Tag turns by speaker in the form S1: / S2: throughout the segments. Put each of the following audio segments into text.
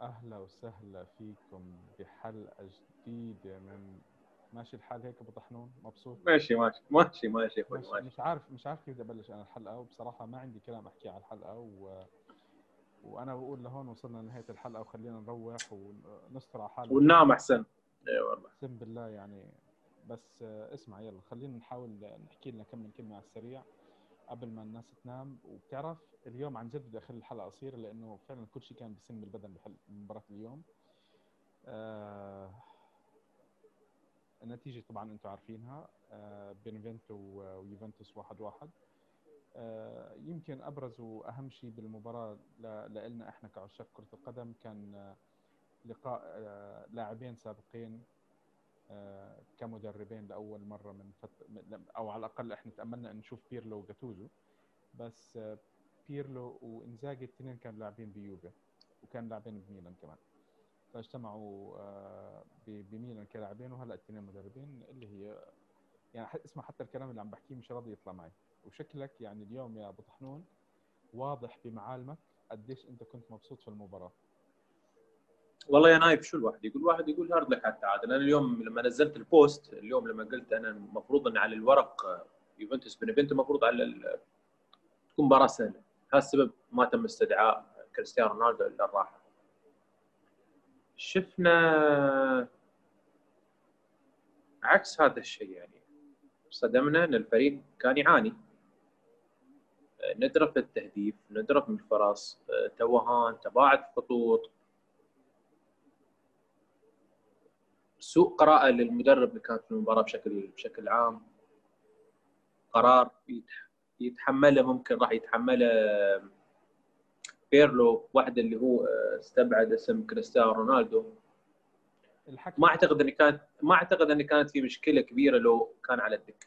S1: أهلا وسهلا فيكم بحلقة جديدة من ماشي الحال هيك أبو طحنون مبسوط؟
S2: ماشي ماشي ماشي ماشي
S1: ماشي
S2: ماشي.
S1: مش عارف مش عارف كيف بدي أبلش أنا الحلقة وبصراحة ما عندي كلام أحكيه على الحلقة و... وأنا بقول لهون وصلنا لنهاية الحلقة وخلينا نروح ونستر على حالنا.
S2: وننام أحسن. اي والله.
S1: اقسم بالله يعني. بس آه، اسمع يلا خلينا نحاول نحكي لنا كم من كلمة على السريع. قبل ما الناس تنام. وبتعرف اليوم عن جد بدي أخلي الحلقة قصيرة لأنه فعلا كل شيء كان بسم البدن بمباراه اليوم. آه النتيجة طبعا أنتم عارفينها. آه بينفنتو ويوفنتوس واحد واحد. آه يمكن أبرز وأهم شيء بالمباراة لنا إحنا كعشاق كرة القدم كان آه، لقاء آه، لاعبين سابقين كمدربين لأول مرة من فت... أو على الأقل إحنا تأملنا إن نشوف بيرلو وجاتوزو بس آه، بيرلو وإنزاجي الاثنين كانوا لاعبين بيوفي وكان لاعبين بميلان كمان. فاجتمعوا آه، بميلان كلاعبين وهلا الاثنين مدربين اللي هي يعني اسمع حتى الكلام اللي عم بحكيه مش راضي يطلع معي. وشكلك يعني اليوم يا أبو طحنون واضح بمعالمك قديش أنت كنت مبسوط في المباراة.
S2: والله يا نايف شو الواحد يقول؟ واحد يقول hard luck على التعادل. أنا اليوم لما نزلت ال post اليوم لما قلت أنا المفروض إن على الورق آه، يوفنتوس بنفنتو المفروض على تكون مباراة سهلة. هذا السبب ما تم استدعاء كريستيانو رونالدو إلا الراحة. شفنا عكس هذا الشيء يعني. صدمنا إن الفريق كان يعاني. ندرة في التهديف ندرة من الفرص آه، توهان تباعد خطوط. سوء قراءة للمدرب اللي كان في المباراة بشكل بشكل عام. قرار يتح- يتحمله ممكن راح يتحمله بيرلو واحد اللي هو آه، استبعد اسم كريستيانو رونالدو.
S1: الحكي
S2: ما أعتقد إن كانت ما أعتقد إن كانت في مشكلة كبيرة لو كان على الدكة.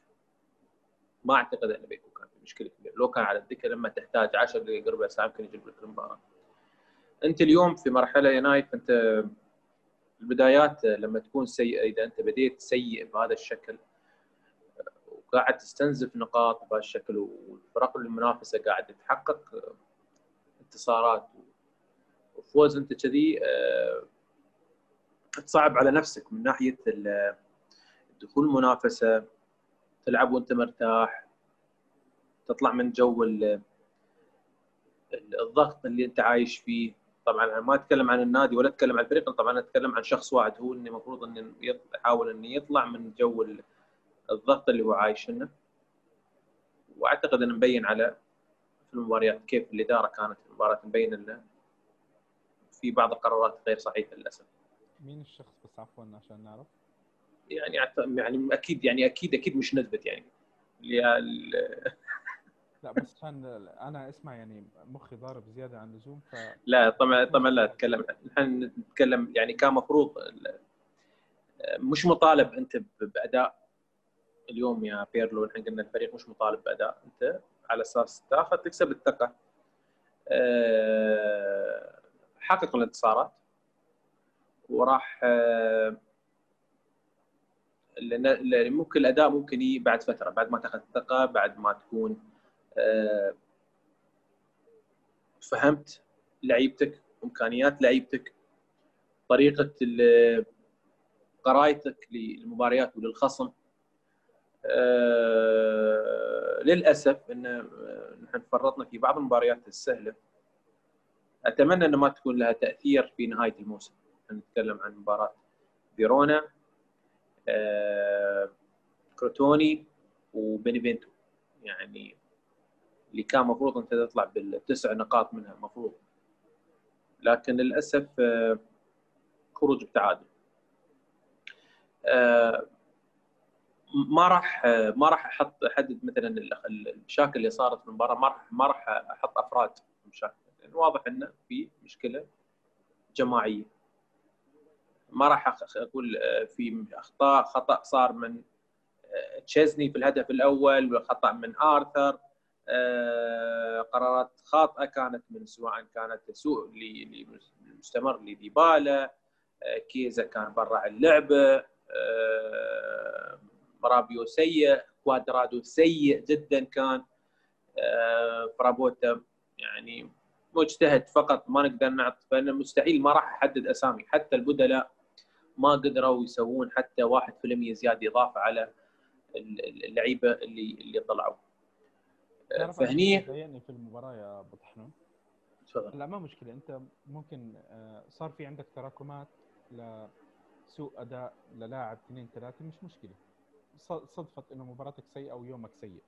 S2: ما أعتقد انه بيكون كان في مشكلة كبيرة. لو كان على الدكة لما تحتاج 10 دقائق ربع ساعة يمكن يجيب لك المباراة. أنت اليوم في مرحلة يا نايف أنت البدايات لما تكون سيئة إذا أنت بديت سيء بهذا الشكل وقاعد تستنزف نقاط بهذا الشكل والفرق المنافسة قاعد تحقق انتصارات. وفوز أنت كذي آه، تصعب على نفسك من ناحية ال- دخول المنافسة تلعب وأنت مرتاح تطلع من جو ال- ال- الضغط اللي أنت عايش فيه. طبعا أنا ما أتكلم عن النادي ولا أتكلم عن الفريق طبعا أتكلم عن شخص واحد هو انه المفروض انه يحاول انه يطلع من جو ال- الضغط اللي هو عايشنه وأعتقد إنه مبين على في المباريات كيف الإدارة كانت في المباراة مبين إنه في بعض القرارات غير صحيحة للأسف.
S1: مين الشخص بس عفوا عشان نعرف؟
S2: يعني يعني أكيد يعني أكيد أكيد مش نثبت يعني.
S1: لا بس عشان أنا اسمع يعني مخي ضارب زيادة عن اللزوم ف
S2: لا طبعا طبعا لا أتكلم نحن نتكلم يعني كان مفروض مش مطالب أنت بأداء اليوم يا بيرلو. نحن قلنا الفريق مش مطالب بأداء أنت على أساس تاخذ تكسب الثقة. أه، حقق الانتصارات. وراح أه، لأن ممكن الأداء ممكن يجي بعد فترة بعد ما تاخذ الثقة بعد ما تكون فهمت لعيبتك إمكانيات لعيبتك طريقة قرايتك للمباريات وللخصم. أه للأسف إن آه، نحن فرطنا في بعض المباريات السهلة. أتمنى ان ما تكون لها تأثير في نهاية الموسم. نتكلم عن مباراة فيرونا كروتوني وبينيفينتو يعني اللي كان المفروض أنت تطلع بالتسع نقاط منها المفروض لكن للأسف آه، خروج بتعادل آه، ما راح آه، ما راح أحط أحدد مثلا ال- ال- المشاكل اللي صارت في المباراه ما راح ما راح أحط أفراد مشاكل. لأن واضح إنه في مشكلة جماعية. ما راح أقول في أخطاء خطأ صار من تشيزني في الهدف الأول وخطأ من آرثر. قرارات خاطئة كانت من سواء كانت سوء ل- ل- مستمر لديبالا آه، كيزا كان برا اللعبة آه، مرابيو سيء كوادرادو سيء جدا كان آه، فرابوتا يعني مجتهد فقط ما نقدر نعطي فانا مستحيل ما راح احدد أسامي حتى البدلاء ما قدروا يسوون حتى 1% زيادة إضافة على اللعيبة اللي اللي طلعوا.
S1: فهني في المباراة يا أبو طحنون. تفضل. لا ما مشكلة. أنت ممكن آه، صار في عندك تراكمات لسوء أداء للاعب اثنين ثلاثة مش مشكلة. صدفت إنه مباراتك سيئة ويومك سيء.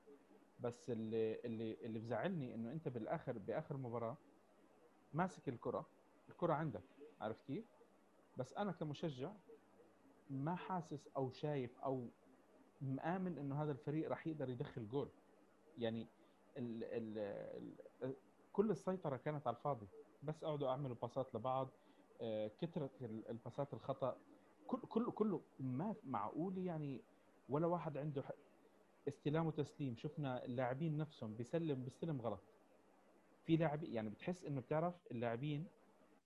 S1: بس اللي اللي اللي بزعلني إنه أنت بالآخر بآخر مباراة ماسك الكرة. الكرة عندك عارف كيف؟ بس أنا كمشجع ما حاسس أو شايف أو مآمن إنه هذا الفريق راح يقدر يدخل جول. يعني ال ال ال كل السيطرة كانت على الفاضي. بس قعدوا اعملوا باصات لبعض آه، كثره الباسات الخطأ. كل كله كله ما معقول يعني ولا واحد عنده استلام وتسليم. شفنا اللاعبين نفسهم بيسلم بيستلم غلط. في لاعبين يعني بتحس إنه بتعرف اللاعبين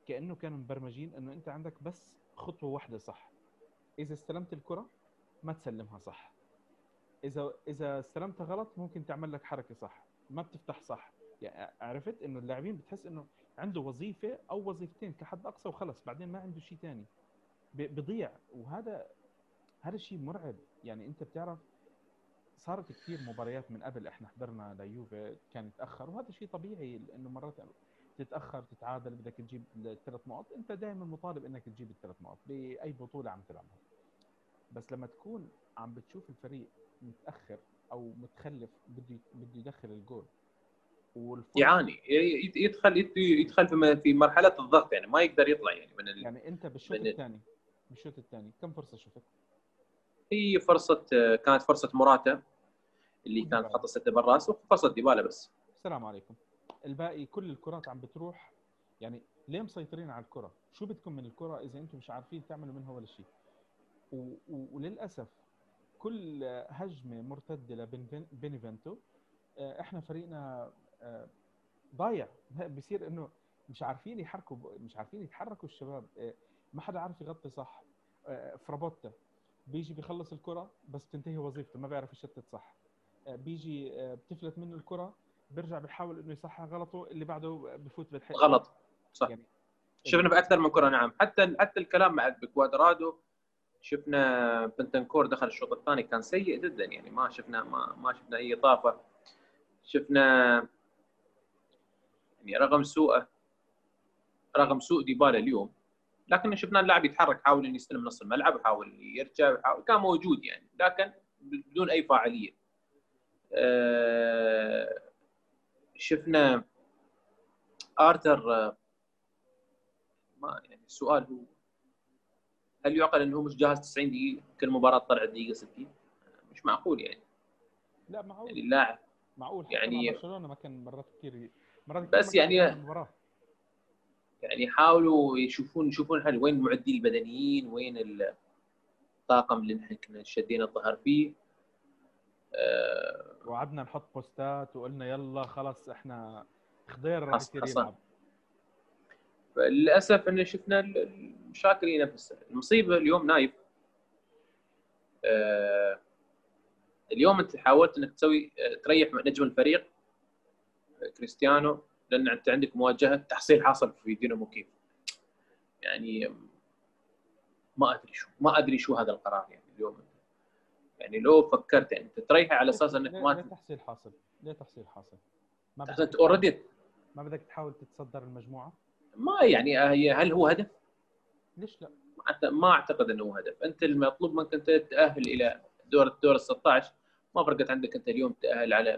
S1: كأنه كانوا مبرمجين إنه أنت عندك بس خطوة واحدة صح. إذا استلمت الكرة ما تسلمها صح. إذا إذا استلمتها غلط ممكن تعمل لك حركة صح. ما بتفتح صح. يعني عرفت إنه اللاعبين بتحس إنه عنده وظيفة أو وظيفتين كحد أقصى وخلص بعدين ما عنده شيء ثاني بضيع. وهذا هذا الشيء مرعب. يعني أنت بتعرف صارت كثير مباريات من قبل إحنا حضرنا ليوفي كان يتأخر وهذا شيء طبيعي لأنه مرات تتأخر تتعادل بدك تجيب الثلاث نقط أنت دائما مطالب إنك تجيب الثلاث نقط بأي بطولة عم تلعبها. بس لما تكون عم بتشوف الفريق متأخر أو متخلف بده بده يدخل الجول
S2: يعاني يدخل يدخل في مرحلة الضغط يعني ما يقدر يطلع يعني من ال...
S1: يعني أنت بالشوط الثاني بالشوط الثاني كم فرصة شفت؟
S2: هي فرصة كانت فرصة مراتا اللي كانت حاطة ستة بالرأس وفرصة ديبالا بس
S1: السلام عليكم الباقي كل الكرات عم بتروح يعني ليه مسيطرين على الكرة؟ شو بدكم من الكرة إذا أنتم مش عارفين تعملوا منها ولا شيء؟ و... و... وللأسف كل هجمة مرتده لبينيفنتو آه، إحنا فريقنا آه، ضايع. بصير إنه مش عارفين يحركوا مش عارفين يتحركوا الشباب آه، ما حدا عارف يغطي صح فرابوتا بيجي بيخلص الكرة بس بتنتهي وظيفته ما بيعرف يشتت صح. بيجي بتفلت منه الكرة بيرجع بيحاول إنه يصحح غلطه اللي بعده بفوت بالحق
S2: غلط. صح. يعني شفنا بأكثر من كرة نعم. حتى حتى الكلام مع بكوادرادو شفنا بنتنكور دخل الشوط الثاني كان سيء جدا يعني ما شفنا ما ما شفنا أي إضافة. شفنا يعني رغم سوءه رغم سوء ديبالا اليوم لكن شفنا اللاعب يتحرك حاول إنه يستلم نص الملعب حاول يرجع حاول كان موجود يعني لكن بدون أي فاعلية. آه، شفنا آرثر ما يعني السؤال هو هل يعقل أنه مش جاهز 90 دقيقة كل مباراة طلع دقيقة 60 مش معقول يعني.
S1: لا معقول.
S2: يعني اللاعب
S1: معقول يعني برشلونة ما كان مرات كثير مرات
S2: بس يعني يعني يحاولوا يشوفون يشوفون هل وين المعدين البدنيين وين الطاقم اللي نحن كنا شدينا الظهر فيه.
S1: أه وقعدنا نحط بوستات وقلنا يلا خلص إحنا خضير راح يصير يلعب
S2: فللاسف إن شفنا المشاكل هي نفسها المصيبة اليوم نايف آه اليوم أنت حاولت إنك تسوي آه، تريح نجم الفريق آه، كريستيانو لأن أنت عندك مواجهة تحصيل حاصل في دينامو كيف يعني ما أدري شو ما أدري شو هذا القرار يعني اليوم يعني لو فكرت يعني أنت تريحه على أساس إنك
S1: ما ليه تحصيل حاصل؟ ليه تحصيل حاصل؟
S2: ما بدك أوريدي
S1: ما بدك تحاول تتصدر المجموعة؟
S2: ما يعني هي هل هو هدف؟
S1: ليش لا؟
S2: ما أعتقد إنه هو هدف، أنت المطلوب منك أنت تتاهل إلى دور الدور ال 16 ما فرقت عندك أنت اليوم تتاهل على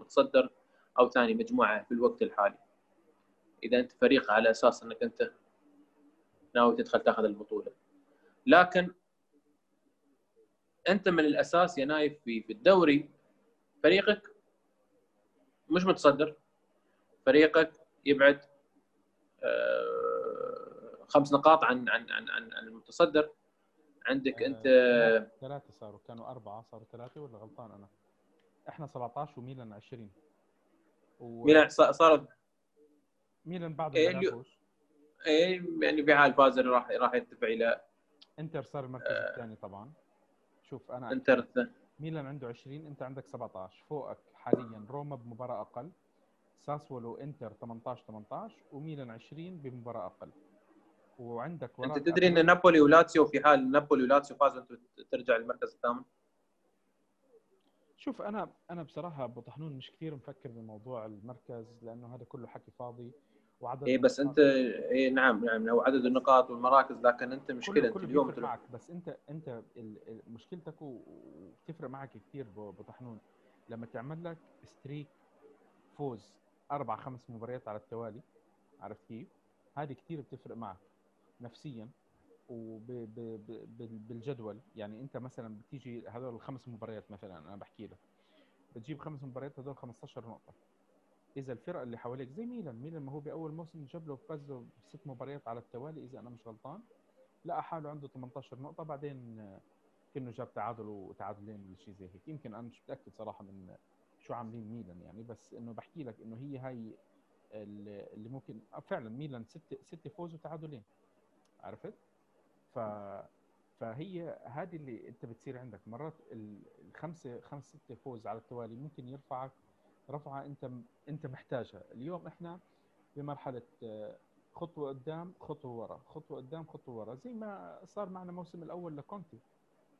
S2: متصدر أو ثاني مجموعة في الوقت الحالي. إذا أنت فريق على أساس إنك أنت ناوي تدخل تاخذ البطولة. لكن أنت من الأساس يا نايف في في الدوري فريقك مش متصدر فريقك يبعد آه، خمس نقاط عن عن عن عن المتصدر. عندك انت
S1: ثلاثة صاروا كانوا أربعة صاروا ثلاثة ولا غلطان أنا؟ إحنا 17 وميلان 20
S2: و... ميلان صارت
S1: ميلان بعد إيه
S2: إيه يعني بحال فاز راح راح يرتفع إلى
S1: إنتر صار المركز آه. الثاني طبعا. شوف أنا
S2: إنتر
S1: ميلان عنده 20 أنت عندك 17 فوقك حاليا روما بمباراة أقل. ساسولو انتر 18 18 وميلان 20 بمباراة أقل. وعندك
S2: أنت تدري إن نابولي ولاتسيو في حال نابولي ولاتسيو فازوا انت ترجع للمركز الثامن؟
S1: شوف أنا أنا بصراحة أبو طحنون مش كثير مفكر بموضوع المركز لأنه هذا كله حكي فاضي
S2: وعدد اي بس أنت اي نعم نعم هو عدد النقاط والمراكز لكن أنت مشكلة
S1: أنت اليوم معك بس أنت أنت مشكلتك وبتفرق معك كثير ابو طحنون. لما تعمل لك ستريك فوز أربع خمس مباريات على التوالي عرفت كيف؟ هذه كثير بتفرق معك نفسيا وبالجدول يعني أنت مثلا بتيجي هذول الخمس مباريات مثلا أنا بحكي لك بتجيب خمس مباريات هذول 15 نقطة. إذا الفرق اللي حواليك زي ميلان ميلان ما هو بأول موسم جاب له فاز له ست مباريات على التوالي إذا أنا مش غلطان. لقى حاله عنده 18 نقطة بعدين كأنه جاب تعادل وتعادلين ولا شيء زي هيك. يمكن أنا مش متأكد صراحة من شو عاملين ميلان يعني بس إنه بحكي لك إنه هي هاي اللي ممكن فعلا ميلان ست ست فوز وتعادلين عرفت؟ ف فهي هذه اللي أنت بتصير عندك. مرات الخمسة خمس ست فوز على التوالي ممكن يرفعك رفعة أنت أنت محتاجها. اليوم إحنا بمرحلة آه، خطوة قدام خطوة ورا. خطوة قدام خطوة ورا. زي ما صار معنا الموسم الأول لكونتي.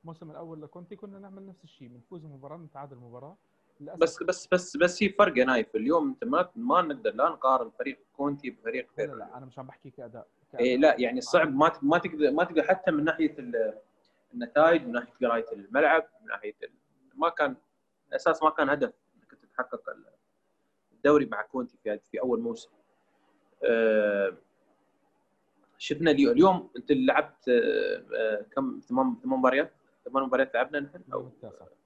S1: الموسم الأول لكونتي كنا نعمل نفس الشيء بنفوز مباراة نتعادل مباراة.
S2: بس بس بس بس في فرق يا نايف. اليوم انت ما ما نقدر لا نقارن فريق كونتي بفريق
S1: لا, لا أنا مش عم بحكي
S2: كأداء. إيه لا يعني صعب ما ما تقدر ما تقدر حتى من ناحية النتائج من ناحية قرايه الملعب من ناحية ما كان أساس ما كان هدف إنك تتحقق الدوري مع كونتي في في أول موسم. آه، شفنا اليوم أنت لعبت آه، آه، كم؟ ثمان ثمان مباريات؟ ثمان مباريات لعبنا نحن؟
S1: أو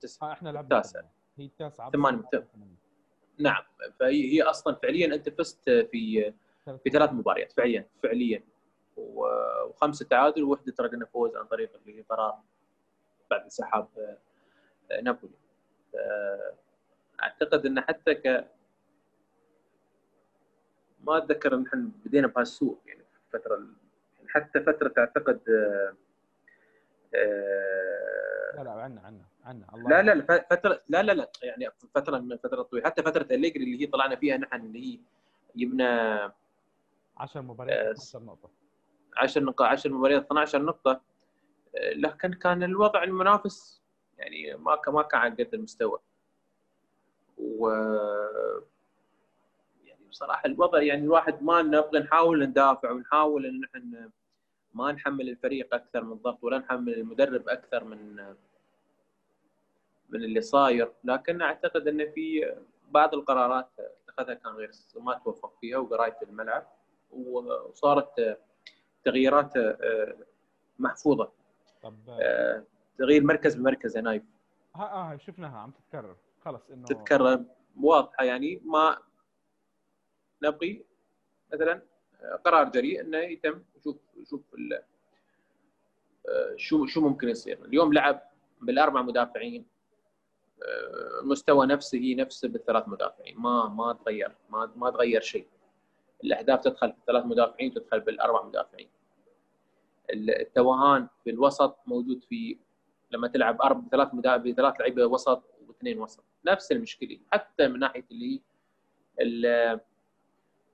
S1: تسعه إحنا لعبنا
S2: التاسع.
S1: هي التاسعه
S2: ثمان نعم فهي هي أصلا فعليا أنت فزت في في ثلاث مباريات فعليا فعليا. وخمسة تعادل ووحدة ترى فوز عن طريق اللي هي قرار بعد انسحاب نابولي. أعتقد إن حتى ك ما أتذكر إن إحنا بدينا بهالسوء يعني في الفترة يعني حتى فترة أعتقد آه،
S1: آه، لا لا عنا عنا. عنا
S2: الله لا لا فترة لا لا لا يعني فترة من فتره طويله حتى فترة الليجري اللي هي طلعنا فيها نحن اللي هي جبنا
S1: 10 مباريات 12 نقطة.
S2: 10 نقاط 10 مباريات 12 نقطة. آه، لكن كان الوضع المنافس يعني ما ما كان على قد المستوى. و بصراحة الوضع يعني الواحد ما نبغى نحاول ندافع ونحاول إن إحنا ما نحمل الفريق أكثر من ضغط ولا نحمل المدرب أكثر من من اللي صاير لكن أعتقد إن في بعض القرارات اتخذها كان غير ما توفق فيها وقرايه الملعب وصارت تغييرات آه، محفوظة. طب آه، تغيير مركز بمركز يا نايف.
S1: ها آه شفناها عم تتكرر. خلص إنه
S2: تتكرر. واضحة يعني ما نبغي مثلا قرار جريء إنه يتم. يشوف يشوف آه، شو شو ممكن يصير. اليوم لعب بالأربع مدافعين. آه، نفسه نفسه بالثلاث مدافعين. ما ما تغير ما ما تغير شيء. الأهداف تدخل في الثلاث مدافعين تدخل بالأربع مدافعين. التوهان في الوسط موجود في لما تلعب أربع ثلاث مدافعين ثلاث لعيبة وسط واثنين وسط. نفس المشكلة. حتى من ناحية اللي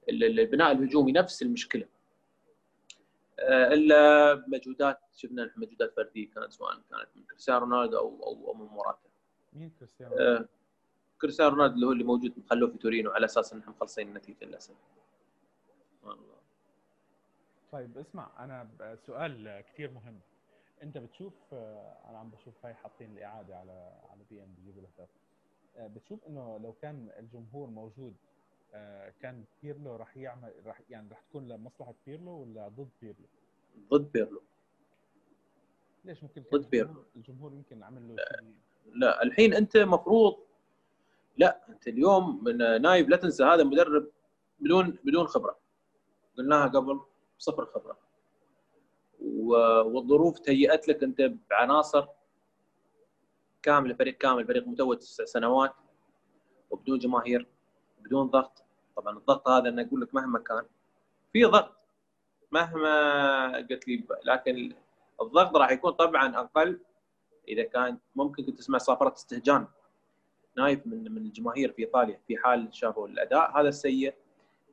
S2: البناء الهجومي نفس المشكلة. آه، الا مجهودات شفنا مجهودات فرديه كانت سواء كانت من كريستيانو رونالدو أو أو, من موراتا.
S1: مين كريستيانو؟ آه
S2: كريستيانو رونالدو اللي هو اللي موجود مخلوه في تورينو على أساس انهم مخلصين النتيجة للأسف.
S1: والله. طيب اسمع أنا سؤال كثير مهم. أنت بتشوف آه، أنا عم بشوف هاي حاطين الإعادة على على beIN بيجيبوا الاهداف بتشوف إنه لو كان الجمهور موجود آه، كان بيرلو راح يعمل راح يعني راح تكون لمصلحة بيرلو ولا ضد بيرلو؟
S2: ضد بيرلو.
S1: ليش ممكن
S2: ضد بيرلو.
S1: الجمهور يمكن عمل له
S2: لا الحين أنت مفروض لا أنت اليوم من نايف لا تنسى هذا مدرب بدون بدون خبرة. قلناها قبل صفر خبرة. والظروف تهيأت لك أنت بعناصر كامل فريق كامل فريق متوج تسع سنوات وبدون جماهير بدون ضغط. طبعا الضغط هذا أنا أقول لك مهما كان في ضغط. مهما قلت لي لكن الضغط راح يكون طبعا أقل إذا كان ممكن كنت تسمع صافرة استهجان. نايف من من الجماهير في إيطاليا في حال شافوا الأداء. هذا السيء.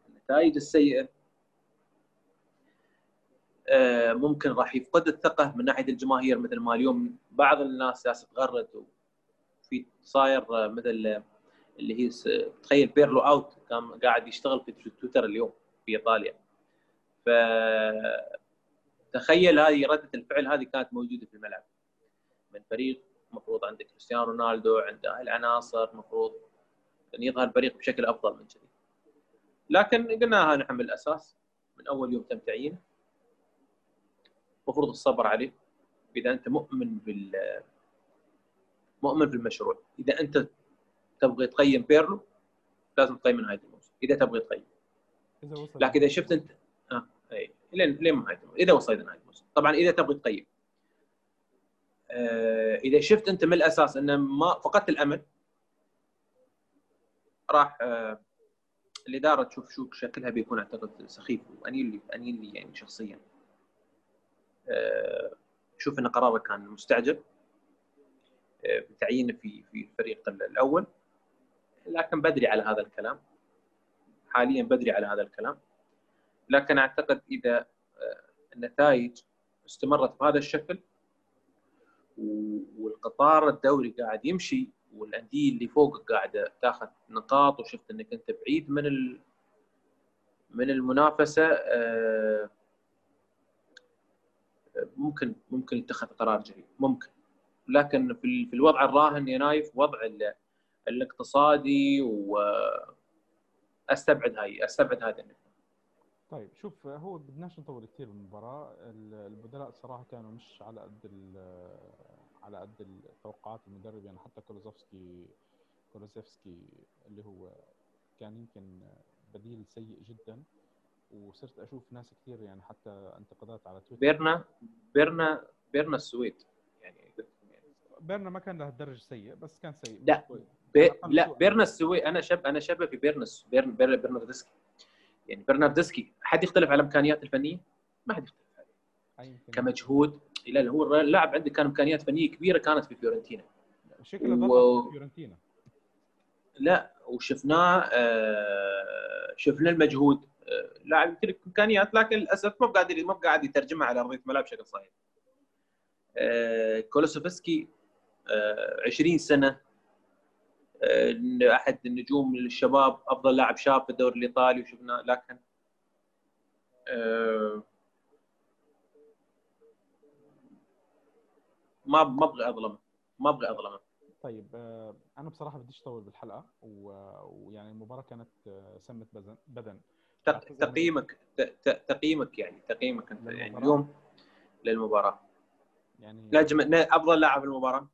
S2: النتائج السيئة. آه، ممكن راح يفقد الثقة من ناحية الجماهير. مثل ما اليوم بعض الناس جالسه تغرد وفي صاير مثل اللي هي تخيل بيرلو أوت كان قاعد يشتغل في تويتر اليوم في إيطاليا. ف تخيل هذه ردة الفعل هذه كانت موجودة في الملعب. من فريق المفروض عندك كريستيانو رونالدو عنده العناصر المفروض إن يظهر الفريق بشكل أفضل من كذي. لكن قلناها نحن من الأساس من أول يوم تم تعيينه. المفروض الصبر عليه. إذا أنت مؤمن بال مؤمن بالمشروع. إذا أنت تبغي تقيم بيرلو لازم تقيم من نهايه الموسم. إذا تبغي تقيم. لكن إذا شفت انت آه اي لين لين نهايه الموسم. إذا وصلت نهايه الموسم. طبعا إذا تبغي تقيم. إذا شفت أنت من الأساس ان ما فقدت الأمل راح آه الإدارة تشوف شو شكلها بيكون أعتقد سخيف وأنيل لي أنيل لي يعني شخصيا. آه شوف إن قراره كان مستعجل آه بتعيينه في في الفريق الأول لكن بدري على هذا الكلام حاليا بدري على هذا الكلام. لكن أعتقد إذا آه، النتائج استمرت بهذا الشكل والقطار الدوري قاعد يمشي والأندية اللي فوق قاعدة تاخذ نقاط وشفت إنك أنت بعيد من ال... من المنافسة آه، ممكن ممكن يتخذ قرار جيد ممكن. لكن في الوضع الراهن يا نايف وضع الاقتصادي واستبعد هاي أستبعد هذا
S1: طيب شوف هو بدناش نطول كثير بالمباراة. البدلاء صراحة كانوا مش على قد على قد توقعات المدرب يعني حتى كولوزوفسكي كولوزيفسكي اللي هو كان يمكن بديل سيء جدا. وصرت أشوف ناس كثير يعني حتى انتقادات على تويتر.
S2: بيرنا بيرنا بيرنا السويد يعني
S1: بيرنا ما كان لهالدرجه سيء بس كان سيء.
S2: لا بي... لا بيرنا السويد أنا شب أنا شبه في بيرنا بيرن بيرن برناردسكي يعني برناردسكي حد يختلف على امكانياته الفنية؟ ما حد يختلف عليه. كمجهود لا هو اللاعب عنده كان إمكانيات فنية كبيرة كانت في فيورنتينا.
S1: شكله و... في فيورنتينا.
S2: لا وشفناه آه شفنا المجهود. آه لاعب يمتلك إمكانيات لكن للأسف ما قاعد ما قاعد يترجمها على ارضيه الملعب بشكل صحيح. آه كولوسوفسكي آه 20 سنة. آه أحد النجوم الشباب أفضل لاعب شاب في الدوري الإيطالي وشفناه لكن آه ما ما أبغى أظلمه. ما أبغى أظلمه.
S1: طيب آه، أنا بصراحة بديش اطول بالحلقة ويعني المباراة كانت آه، سمت بدن. بدن
S2: تقييمك تقييمك يعني تقييمك أنت يعني اليوم للمباراة. يعني نجم أفضل لاعب في المباراة؟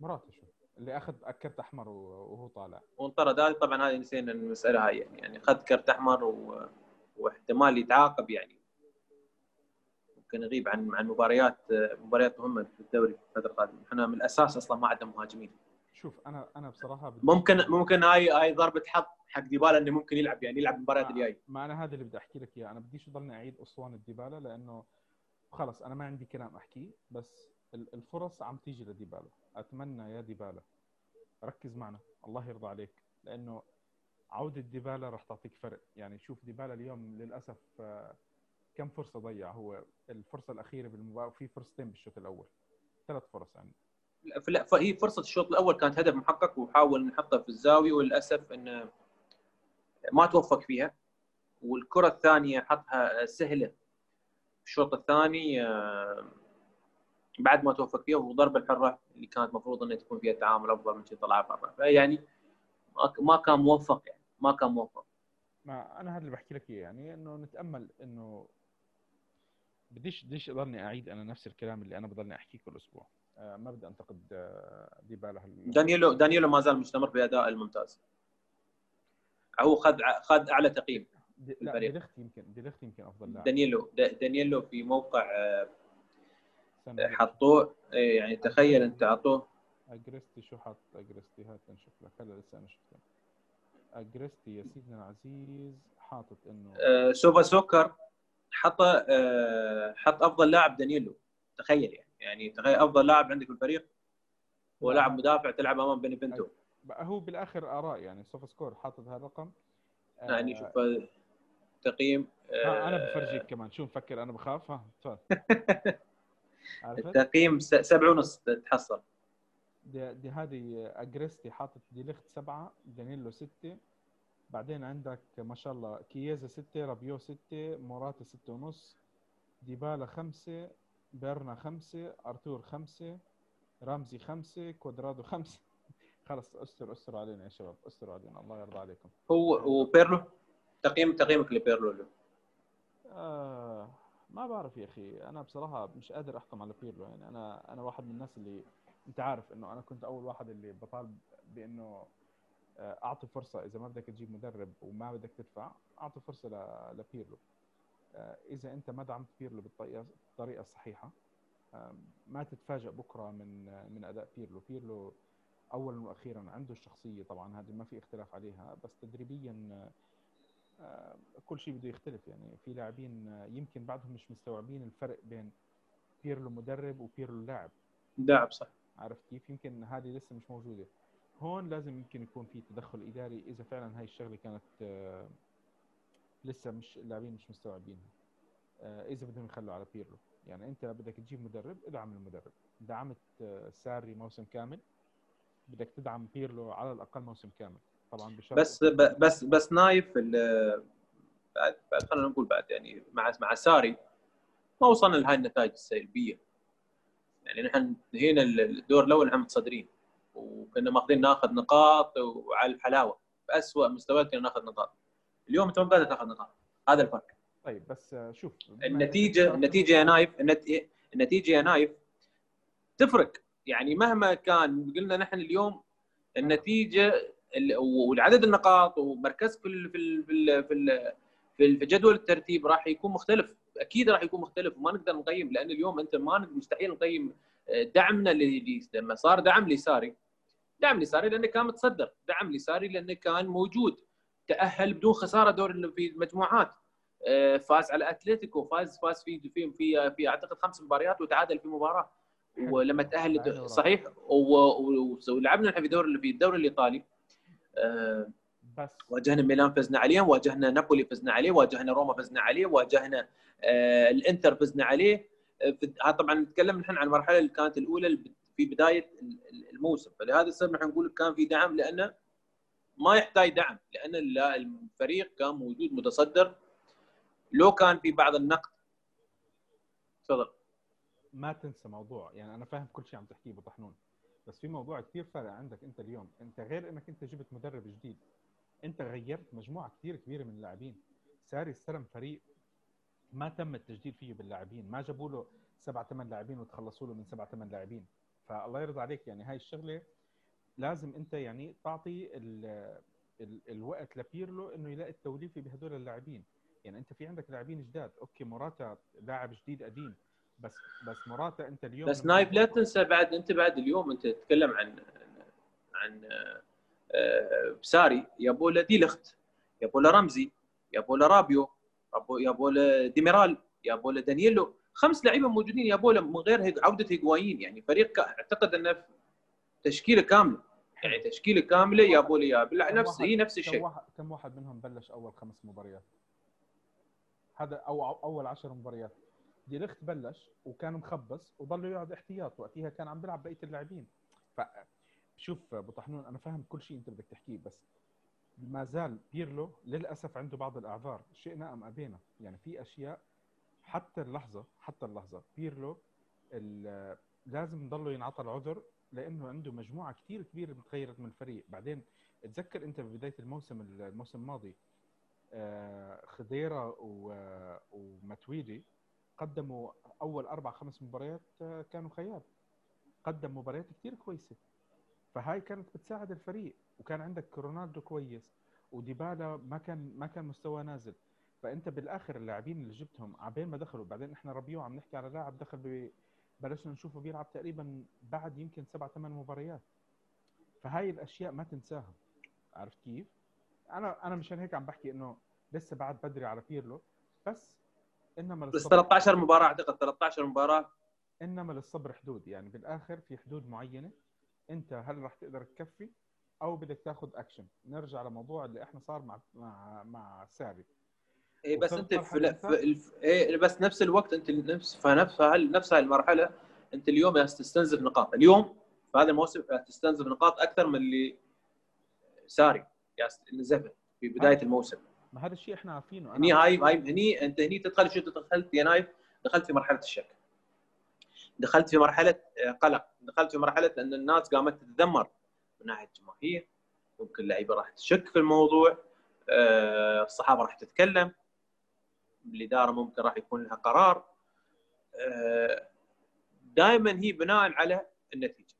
S1: مراتش اللي أخذ كرت أحمر وهو طالع.
S2: وانطرد. هذه طبعا هذه نسينا المساله هاي يعني يعني اخذ كرت أحمر و... واحتمال يتعاقب يعني. ممكن يغيب عن عن مباريات مباريات مهمة في الدوري في الفترة القادمة. إحنا من الأساس أصلا ما عندنا مهاجمين.
S1: شوف أنا أنا بصراحة
S2: ممكن ممكن هاي هاي ضربة حظ حق ديبالا إنه ممكن يلعب يعني يلعب المباريات الجاية.
S1: ما أنا هذا اللي بدي أحكي لك إياه. أنا بديش أضلني أعيد أسوان ديبالا لأنه خلص أنا ما عندي كلام احكيه بس الفرص عم تيجي لديبالا. أتمنى يا ديبالا ركز معنا. الله يرضى عليك. لأنه عودة ديبالا راح تعطيك فرق. يعني شوف ديبالا اليوم للأسف آه، كم فرصة ضيع. هو الفرصة الأخيرة بالمباراة في فرصتين بالشوط الأول. ثلاث فرص عنده
S2: لا فهي فرصة الشوط الأول كانت هدف محقق وحاول نحطها في الزاوية وللأسف انه ما توفق فيها. والكرة الثانية حطها سهلة الشوط الثاني آه، بعد ما توفق فيها وضربه الحرة اللي كانت المفروض إنها تكون فيها تعامل أفضل من شيء طلعها برا فيعني ما كان موفق يعني. ما كان موفق.
S1: ما أنا هذا اللي بحكي لك إياه يعني إنه نتأمل إنه بديش بديش أضلني أعيد أنا نفس الكلام اللي أنا بضلني أحكيه كل أسبوع. آه ما بدي أنتقد آه ديبالا هل...
S2: دانييلو دانييلو ما زال مستمر بأداء الممتاز. هو خذ خذ أعلى تقييم
S1: دي ليخت يمكن دي ليخت يمكن أفضل لاعب.
S2: دانييلو دانييلو في موقع آه، حطوه إيه، يعني تخيل أنت اعطوه
S1: أجريستي شو حط أجريستي؟ هات نشوف لك. هلا لسه أنا شفته. أجريستي يا سيدنا العزيز حاطط إنه
S2: آه سوفا سكور حط آه حط أفضل لاعب دانييلو. تخيل يعني. يعني تخيل أفضل لاعب عندك في الفريق هو لاعب مدافع تلعب أمام بينيفنتو.
S1: بقى هو بالآخر آراء يعني. سوفا سكور حاطط هالرقم
S2: يعني شوف هذا تقييم
S1: أنا
S2: آه،
S1: بفرجيك كمان. شو مفكر؟ أنا بخاف. ها تفضل.
S2: التقييم سبعة ونص تحصل.
S1: دي, دي هذه أجريستي حاطط دي ليخت سبعة دانيلو ستة. بعدين عندك ما شاء الله كييزا ستة رابيو ستة موراتا ستة ونص ديبالا خمسة بيرنا خمسة أرتور خمسة رامزي خمسة كوادرادو خمسة. خلص أستر أستر علينا يا شباب أستر علينا. الله يرضى عليكم.
S2: هو وبيرلو تقييم تقييمك لبيرلو له.
S1: آه ما بعرف يا أخي. أنا بصراحة مش قادر أحكم على بيرلو يعني أنا أنا واحد من الناس اللي انت عارف انه أنا كنت اول واحد اللي بطالب بانه آه، اعطي فرصة اذا ما بدك تجيب مدرب وما بدك تدفع اعطي فرصة ل- لبيرلو. آه، اذا انت ما دعمت بيرلو بالطريقة الطريقة الصحيحة ما تتفاجئ بكرة من آه، من أداء بيرلو. بيرلو اولا وأخيرا عنده الشخصية طبعا هذه ما في اختلاف عليها بس تدريبيا كل شيء بده يختلف. يعني في لاعبين يمكن بعدهم مش مستوعبين الفرق بين بيرلو مدرب وبيرلو لاعب.
S2: لاعب صح.
S1: عرفت كيف؟ يمكن هذه لسه مش موجودة. هون لازم يمكن يكون في تدخل إداري إذا فعلا هاي الشغلة كانت آه، لسه مش اللاعبين مش مستوعبينها. آه، إذا بدهم يخلوا على بيرلو. يعني أنت بدك تجيب مدرب ادعم المدرب. دعمت آه، ساري موسم كامل. بدك تدعم بيرلو على الأقل موسم كامل. طبعا بشرط
S2: بس بس بس نايف بعد بعد خلينا نقول بعد يعني مع مع ساري ما وصلنا لهاي النتائج السلبية. يعني نحن انتهينا الدور الأول نحن متصدرين وكنا ماخذين ناخذ نقاط وعلى الحلاوة في اسوء مستويات كنا ناخذ نقاط. اليوم انت ما قادر تاخذ نقاط هذا الفرق.
S1: طيب بس شوف
S2: النتيجه النتيجة يا نايف النت- النتيجة يا نايف تفرق. يعني مهما كان قلنا نحن اليوم النتيجة ال- والعدد النقاط ومركزك في في ال- في ال- في ال- في ال- في جدول الترتيب راح يكون مختلف. أكيد راح يكون مختلف وما نقدر نقيم لأن اليوم أنت ما مستحيل نقيم آه، دعمنا لما صار دعم لساري. دعم لساري لأنه كان متصدر. دعم لساري لأنه كان موجود. تأهل بدون خسارة دور في المجموعات آه، فاز على أتلتيكو فاز فاز في في في, في أعتقد خمس مباريات وتعادل في مباراة. ولما
S1: تأهل.
S2: صحيح ولعبنا نحن في دور في الدوري
S1: الإيطالي.
S2: واجهنا ميلان فزنا عليه واجهنا نابولي فزنا عليه واجهنا روما فزنا عليه واجهنا آه، الانتر فزنا عليه. آه، طبعا نتكلم نحن عن المرحلة اللي كانت الأولى في بداية ال- ال- الموسم. فلهذا السبب نحن نقول كان في دعم لأنه ما يحتاج دعم لأن ال- الفريق كان موجود متصدر. لو كان في بعض النقد تفضل.
S1: ما تنسى موضوع يعني أنا فاهم كل شيء عم تحكيه ابو طحنون بس في موضوع كثير فارق عندك أنت اليوم. أنت غير إنك أنت جبت مدرب جديد. انت غيرت مجموعة كثير كبيرة من اللاعبين. ساري استلم فريق ما تم التجديد فيه باللاعبين. ما جابوا له سبع ثمان لاعبين وتخلصوا له من سبع ثمان لاعبين. فالله يرضى عليك يعني هاي الشغلة لازم انت يعني تعطي ال ال الوقت لبيرلو انه يلاقي التوليفة بهدول اللاعبين. يعني انت في عندك لاعبين جداد. okay موراتا لاعب جديد قديم بس بس موراتا انت اليوم
S2: بس نايف لا تنسى بعد انت بعد اليوم انت تتكلم عن عن بساري يابو له دي ليخت يابو له رمزي يابو له رابيو يابو له ديميرال يابو له دانييلو. خمس لعيبة موجودين يابو له من غير عودة هيغوايين يعني فريق أعتقد إنه تشكيلة كاملة. يعني تشكيلة كاملة يابو له يا
S1: كم
S2: نفس هي نفس
S1: كم
S2: الشيء
S1: واحد كم واحد منهم بلش أول خمس مباريات؟ هذا أو أول عشر مباريات. دي ليخت بلش وكان مخبص وضل يقعد احتياط. وقتها كان عم بيلعب بقية اللاعبين. ف شوف أبو طحنون أنا فاهم كل شيء أنت بدك تحكيه بس ما زال بيرلو للأسف عنده بعض الأعذار. شئنا أم أبينا. يعني في أشياء حتى اللحظة حتى اللحظة بيرلو لازم يضله ينعطى العذر لأنه عنده مجموعة كثير كبيرة تغيرت من الفريق بعدين تذكر أنت ببداية الموسم الموسم الماضي آه، خضيرة و- ومتويجي قدموا أول أربع خمس مباريات آه، كانوا خيال قدم مباريات كثير كويسة. فهاي كانت بتساعد الفريق وكان عندك رونالدو كويس وديبالا ما كان ما كان مستوى نازل فأنت بالآخر اللاعبين اللي جبتهم عبين ما دخلوا بعدين إحنا ربيو عم نحكي على لاعب دخل. بلشنا نشوفه بيلعب تقريبا بعد يمكن سبع ثمان مباريات فهاي الأشياء ما تنساها عرفت كيف؟ أنا أنا مشان هيك عم بحكي إنه لسه بعد بدري على بيرلو بس إنما
S2: بس
S1: للصبر
S2: 13 مباراة أعتقد 13 مباراة
S1: إنما للصبر حدود يعني بالآخر في حدود معينة انت هل راح تقدر تكفي أو بدك تاخذ اكشن نرجع لموضوع اللي إحنا صار مع مع مع ساري
S2: اي بس أنت في,
S1: مرحلة
S2: في الف... إيه بس نفس الوقت أنت نفس فنفس نفس هاي المرحلة أنت اليوم تستنزف نقاط. اليوم في هذا الموسم تستنزف نقاط أكثر من اللي ساري يا نزفت في بداية الموسم.
S1: ما هذا الشيء إحنا عارفينه.
S2: هني هاي هاي هني أنت هني تدخل شو دخلت يا نايف دخلت في مرحلة الشك. دخلت في مرحلة آه، قلق. دخلت في مرحلة ان الناس قامت تتذمر. من ناحية الجماهير ممكن اللعيبه راح تشك في الموضوع آه، الصحافة راح تتكلم. الإدارة ممكن راح يكون لها قرار. دائما هي بناء على النتيجة.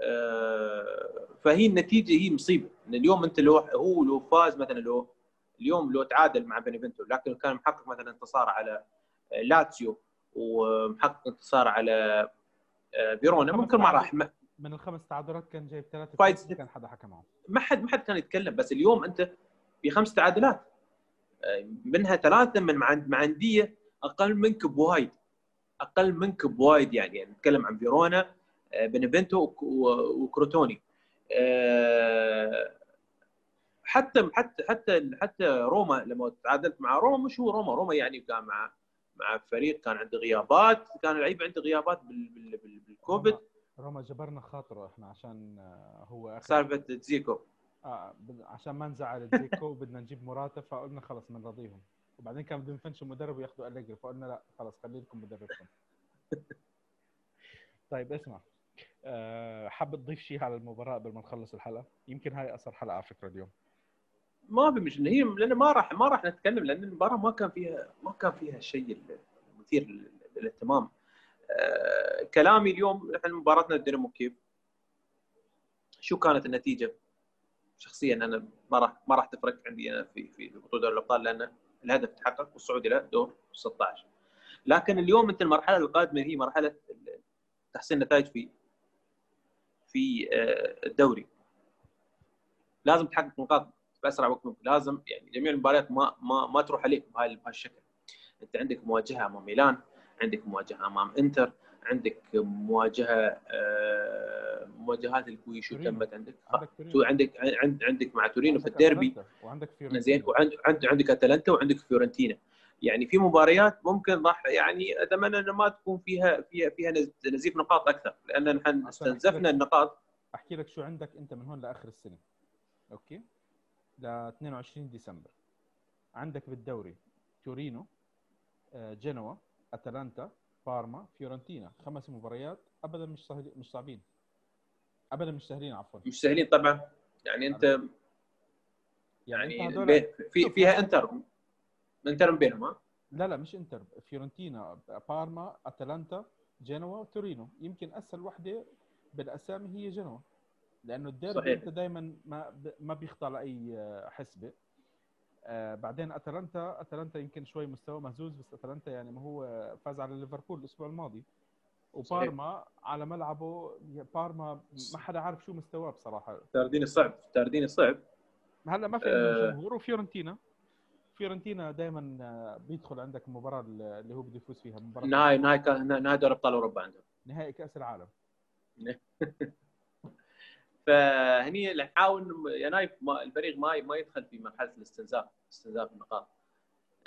S2: آه، فهي النتيجة هي مصيبة. إن اليوم أنت لو هو لو فاز مثلا لو اليوم لو تعادل مع بينيفنتو لكن كان محقق مثلا انتصار على لاتسيو ومحقق انتصار على آه، فيرونا. ممكن ما راح
S1: من الخمس تعادلات كان جايب ثلاثة
S2: فايت
S1: فوز، كان حدا حكى معه
S2: ما حد ما حد كان يتكلم بس اليوم انت في خمس تعادلات. آه، منها ثلاثة من مع أندية أقل منك بوايد. أقل منك بوايد يعني, يعني نتكلم عن فيرونا آه، بنفنتو وكروتوني. حتى حتى حتى حتى روما لما تعادلت مع روما مش هو روما روما يعني كان مع مع فريق كان عنده غيابات كان اللعيبه عنده غيابات بال بال بال بالكوفيد.
S1: روما- جبرنا خاطره إحنا عشان آه، هو
S2: سالفة زيكو
S1: آه بد- عشان ما نزعل زيكو بدنا نجيب مراته فقلنا خلص بنرضيهم وبعدين كان بدهم يفنشوا مدرب وياخذوا أليجري فقلنا لا خلص خلي لكم مدربكم. طيب اسمع. آه، حاب تضيف شيء على المباراة قبل ما نخلص الحلقة؟ يمكن هاي اقصر حلقة على فكرة اليوم.
S2: ما في مش هي لأن ما راح ما راح نتكلم لأن المباراة ما كان فيها ما كان فيها الشيء المثير لل- للاهتمام. آه كلامي اليوم إحنا مباراتنا الدينامو كيف شو كانت النتيجة؟ شخصيا أنا ما راح ما راح تفرق عندي أنا في في بطولة دوري الأبطال لأن الهدف تحقق والصعود إلى دور 16 لكن اليوم أنت المرحلة القادمة هي مرحلة تحسين النتائج في في آه، الدوري. لازم تحقق نقاط بأسرع وقت ممكن. لازم يعني جميع المباريات ما ما ما تروح عليك بهاي بهالشكل. أنت عندك مواجهة أمام ميلان عندك مواجهة أمام إنتر عندك مواجهة آه، مواجهات القويه شو
S1: تورينو.
S2: تمت عندك.
S1: عندك تورينو.
S2: عندك عند عندك مع تورينو في الديربي.
S1: وعندك فيورنتينا.
S2: زين وعند عند عندك أتلانتا وعندك فيورنتينا. يعني في مباريات ممكن راح يعني أتمنى ان ما تكون فيها فيها فيها نز- نزيف نقاط أكثر. لأن نحن استنزفنا النقاط.
S1: أحكي لك شو عندك أنت من هون لآخر السنة. okay؟ ل 22 ديسمبر. عندك بالدوري تورينو آه، جنوا أتلانتا بارما فيورنتينا. خمس مباريات ابدا مش سهل مش صعبين. ابدا مش سهلين عفوا.
S2: مش سهلين طبعا. يعني أنت يعني
S1: أنت هدول-
S2: بي- في فيها إنتر. إنتر بينهم
S1: لا لا مش إنتر. فيورنتينا بارما أتلانتا جنوا تورينو. يمكن أسهل وحدة بالأسامي هي جنوا. لأنه الديربي
S2: صحيح.
S1: أنت دائما ما ما بيخضع لأي آه، حسبة. آه بعدين أتلانتا أتلانتا يمكن شوي مستوى مهزوز بس أتلانتا يعني ما هو فاز على ليفربول الأسبوع الماضي. وبارما على ملعبه بارما ما حدا عارف شو مستواه بصراحة.
S2: تارديني صعب تارديني صعب.
S1: هلأ ما في
S2: آه.
S1: عندهم جمهور وفيورنتينا فيورنتينا. دائما بيدخل عندك المباراه اللي هو بده يفوز فيها مباراة
S2: نهاية كا- نهاية دوري أبطال أوروبا عندهم.
S1: نهائي كأس العالم.
S2: فهني نحاول يا نايف ما الفريق ما ما يدخل في مرحلة الاستنزاف استنزاف النقاط.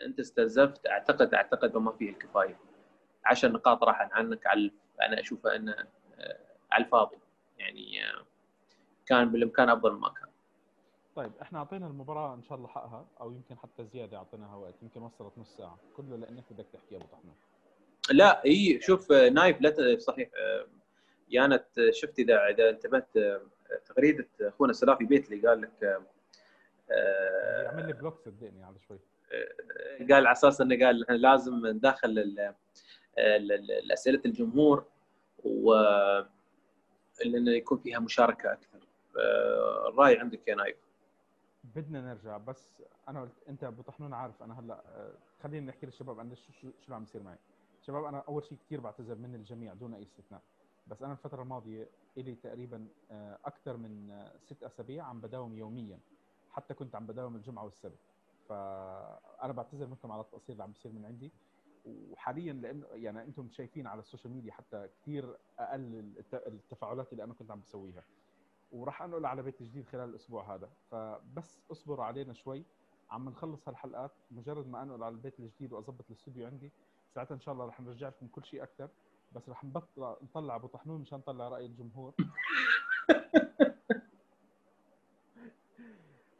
S2: أنت استنزفت اعتقد أعتقد بما فيه الكفاية. 10 نقاط راح عنك على أنا اشوفها إنه آه، على الفاضي. يعني آه، كان بالإمكان أفضل ما كان.
S1: طيب إحنا أعطينا المباراة إن شاء الله حقها أو يمكن حتى زيادة أعطيناها وقت يمكن وصلت نص ساعة. كله لانك بدك تحكي أبو طحنون
S2: لا هي شوف آه، نايف لا صحيح يانت شفت اذا إذا انتبهت تغريدة أخونا سلافي بيتلي قال لك آه، آه،
S1: يعمل لي block صدقني على شوي.
S2: قال على أساس إنه قال إحنا لازم ندخل أسئلة الجمهور و إنه يكون فيها مشاركة أكثر. آه، الرأي عندك يا نايف؟
S1: بدنا نرجع بس أنا قلت أنت أبو طحنون عارف أنا هلأ آه، خليني نحكي للشباب أنا شو شو, شو عم يصير معي. شباب أنا أول شيء كثير بعتذر من الجميع دون أي استثناء بس أنا الفترة الماضية إلي تقريبا آه، أكثر من آه، ست أسابيع عم بداوم يوميا. حتى كنت عم بداوم الجمعة والسبت. فأنا بعتذر منكم على التقصير اللي عم بيصير من عندي. وحاليا لأنه يعني أنتم شايفين على ال social media حتى كثير أقل الت- التفاعلات اللي أنا كنت عم بسويها. وراح أنقل على بيت جديد خلال الأسبوع هذا. فبس اصبروا علينا شوي. عم نخلص هالحلقات. مجرد ما أنقل على البيت الجديد وأظبط الاستوديو عندي ساعتها إن شاء الله رح نرجع لكم كل شيء أكثر. بس رح نبطل نطلع أبو طحنون مشان نطلع رأي الجمهور.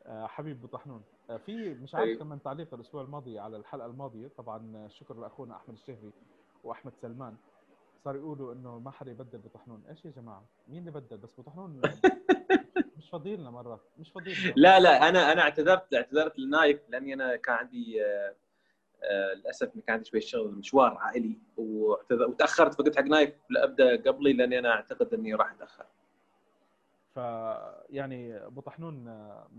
S1: آه، حبيب أبو طحنون. آه، في مش عارف
S2: أيوه.
S1: كمان تعليق الأسبوع الماضي على الحلقة الماضية. طبعا شكر لأخونا أحمد الشهري وأحمد سلمان. صار يقولوا إنه ما حدا يبدل بطحنون إيش يا جماعة؟ مين اللي بدل؟ بس بطحنون مش فاضي لنا مرات مش فاضي
S2: لا لا أنا أنا اعتذرت اعتذرت لنايف لأني أنا كان عندي آه، آه، للأسف كان عندي شوية شغل مشوار عائلي. وتأخرت فقلت حق نايف لا أبدأ قبلي لأني أنا أعتقد إني راح أتأخر.
S1: ف يعني أبو طحنون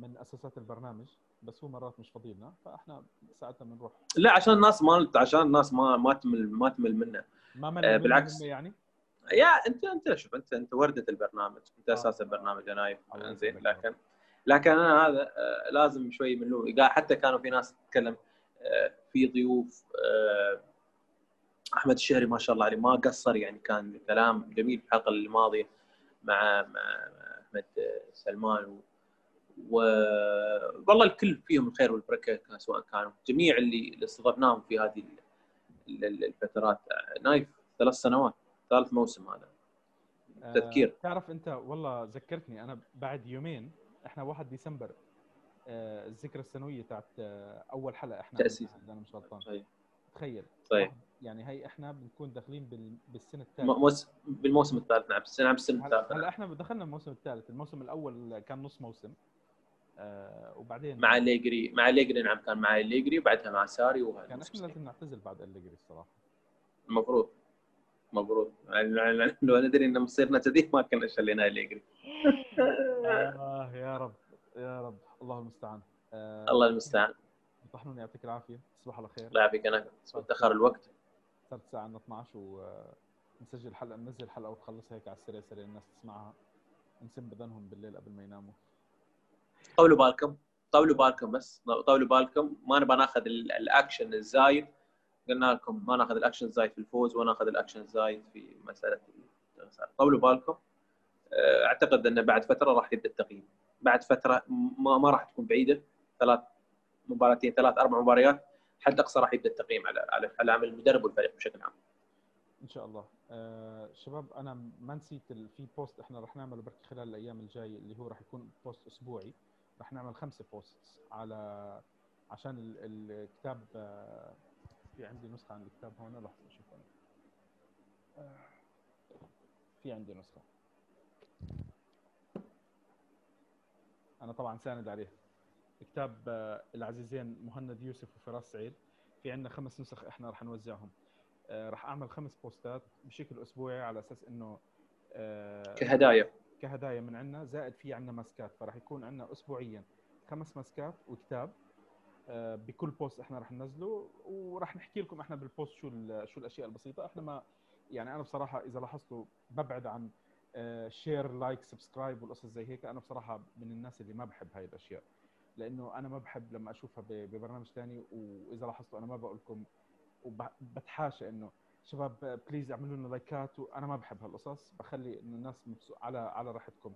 S1: من أساسات البرنامج بس هو مرات مش فاضي لنا فإحنا ساعتها بنروح.
S2: لا عشان الناس ما عشان الناس ما ما تمل ما تمل منه.
S1: ما
S2: آه،
S1: مل
S2: بالعكس.
S1: يعني؟
S2: يا انت أنت شوف انت أنت وردة البرنامج. أنت
S1: آه.
S2: أساس البرنامج يا نايف. زين. لكن لكن أنا هذا آه، لازم شوي من حتى كانوا في ناس تتكلم. آه، في ضيوف آه، أحمد الشهري ما شاء الله عليه ما قصر يعني كان كلام جميل في الحلقة الماضية مع مع أحمد آه، سلمان و والله الكل فيهم الخير والبركة سواء كانوا جميع اللي اللي استضفناهم في هذه ال- ال- الفترات نايف ثلاث سنوات ثالث موسم هذا
S1: آه،
S2: تذكير.
S1: تعرف أنت والله ذكرتني أنا بعد يومين إحنا 1 ديسمبر الذكرى السنويه تاعت آه، أول حلقة إحنا
S2: تأسيس.
S1: عملناها، اذا أنا مش غلطان
S2: صحيح
S1: تخيل.
S2: صحيح
S1: واحد- يعني هي إحنا بنكون داخلين بال-
S2: بالسنة
S1: الثالثة.
S2: موس... بالموسم الثالث نعم. السنة نعم السنة
S1: هلا
S2: الثالثة.
S1: هلا. إحنا دخلنا الموسم الثالث. الموسم الأول كان نص موسم. آه، وبعدين
S2: مع ليجري مع ليجري نعم. كان مع ليجري وبعدها مع ساري وهذا.
S1: كان إحنا لازم نعتزل بعد أليجري الصراحة.
S2: المفروض المفروض يعني لو ندري إن مصيرنا كذي ما كنا شلينا ليجري
S1: آه يا رب. يا رب. الله المستعان. آه،
S2: الله المستعان.
S1: طحنون يعطيك العافية. تصبح على خير
S2: الله يعافيك أنا تاخر الوقت.
S1: صارت الساعة عندنا 12 ونسجل حلقة ننزل حلقة وتخلص هيك على السريع سريع الناس تسمعها. نسم بدنهم بالليل قبل ما يناموا.
S2: طولوا بالكم طولوا بالكم بس. طولوا بالكم. ما نبغى ناخذ ال- الأكشن الزايد. قلنا لكم ما ناخذ الأكشن الزايد في الفوز ولا ناخذ الأكشن الزايد في مسألة. طولوا بالكم. آه، أعتقد ان بعد فترة راح يبدأ التقييم. بعد فترة ما, ما راح تكون بعيدة. ثلاث مباراتين ثلاث أربع مباريات. حد أقصى راح يبدأ التقييم على على على عمل المدرب والفريق بشكل عام.
S1: إن شاء الله. آه شباب أنا ما نسيت في post إحنا رح نعمله بركي خلال الأيام الجاية اللي هو رح يكون post أسبوعي. رح نعمل خمسه post على عشان ال- الكتاب آه في عندي نسخة عن الكتاب هون لحظه أنا آه، في عندي نسخة. أنا طبعا ساند عليه كتاب آه، العزيزين مهند يوسف وفراس سعيد. في عندنا خمس نسخ إحنا رح نوزعهم. آه، رح أعمل خمس بوستات بشكل أسبوعي على أساس إنه آه،
S2: كهدايا.
S1: كهدايا من عندنا. زائد في عندنا ماسكات. فرح يكون عندنا اسبوعيا خمس ماسكات وكتاب بكل post إحنا رح ننزله. ورح نحكي لكم إحنا بال post شو شو الأشياء البسيطة. إحنا ما يعني أنا بصراحة إذا لاحظتوا ببعد عن share like subscribe والقصص زي هيك. أنا بصراحة من الناس اللي ما بحب هاي الأشياء لأنه أنا ما بحب لما أشوفها ببرنامج ثاني وإذا لاحظتوا أنا ما بقول لكم وبتحاشى إنه شباب please اعملوا لنا لايكات وأنا ما بحب هالقصص. بخلي إنه الناس على على راحتكم.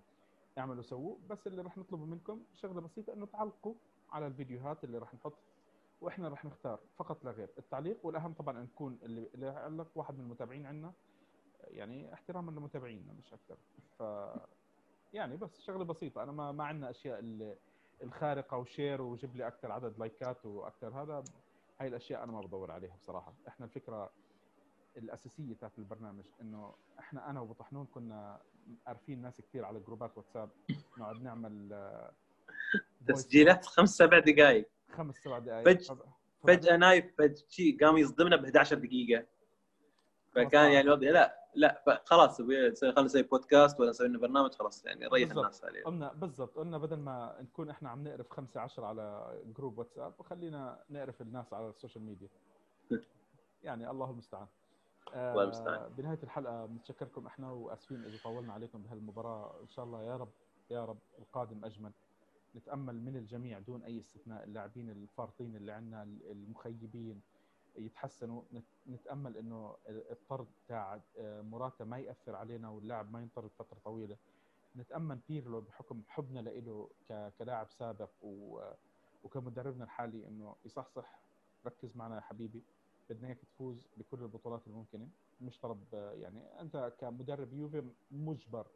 S1: اعملوا سووا بس اللي راح نطلبه منكم شغلة بسيطة إنه تعلقوا على الفيديوهات اللي راح نحط. وإحنا راح نختار فقط لا غير التعليق. والأهم طبعا أن نكون اللي اللي علق واحد من المتابعين عندنا يعني احتراما لمتابعينا مش أكثر. ف يعني بس شغلة بسيطة. أنا ما ما عندنا أشياء ال- الخارقة و share وجيب لي أكثر عدد لايكات وأكثر. هذا هاي الأشياء أنا ما بدور عليها بصراحة. إحنا الفكرة الأساسية تاعت البرنامج إنه إحنا أنا وبطحنون كنا عارفين ناس كثير على جروبات واتساب نقعد نعمل آه،
S2: تسجيلات خمس سبع دقائق
S1: خمس سبع دقائق
S2: فج-
S1: فب-
S2: فجأة نايف فجاه قام يصدمنا ب 11 دقيقة. فكان يعني الوضع لا لا خلاص خلينا نسوي بودكاست ولا نسوي لنا برنامج خلاص يعني ريح. الناس عليه.
S1: قلنا بالضبط. قلنا بدل ما نكون إحنا عم نقرف خمسة عشر على group WhatsApp خلينا نقرف الناس على ال social media يعني الله المستعان. آه،
S2: الله المستعان.
S1: بنهاية الحلقة بنتشكركم إحنا وآسفين إذا طولنا عليكم بهالمباراة. إن شاء الله يا رب يا رب القادم أجمل. نتأمل من الجميع دون أي استثناء. اللاعبين الفارطين اللي عندنا المخيبين يتحسنوا نت- نتأمل إنه الطرد تاع آه، موراتا ما يأثر علينا واللاعب ما ينطرد فترة طويلة. نتامن بيرلو بحكم حبنا له كلاعب سابق وكمدربنا الحالي إنه يصحصح. ركز معنا يا حبيبي بدنا إياك تفوز بكل البطولات الممكنة. مش طلب يعني أنت كمدرب يوفي مجبر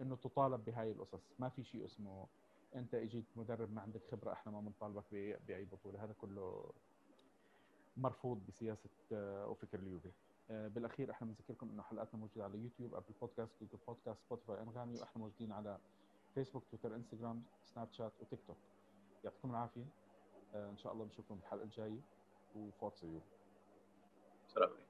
S1: إنه تطالب بهاي القصص. ما في شيء اسمه أنت إجيت مدرب ما عندك خبرة إحنا ما بنطالبك بأي بطولة. هذا كله مرفوض بسياسة آه، وفكر اليوفي آه، بالأخير إحنا بنذكركم إنه حلقاتنا موجودة على YouTube Apple Podcast Google Podcast Spotify أنغامي وإحنا موجودين على فيسبوك تويتر إنستغرام سناب شات وتيك توك. يعطيكم العافية. آه، إن شاء الله بنشوفكم بالحلقة الجاية. وفورتسا يوفي
S2: السلام عليكم.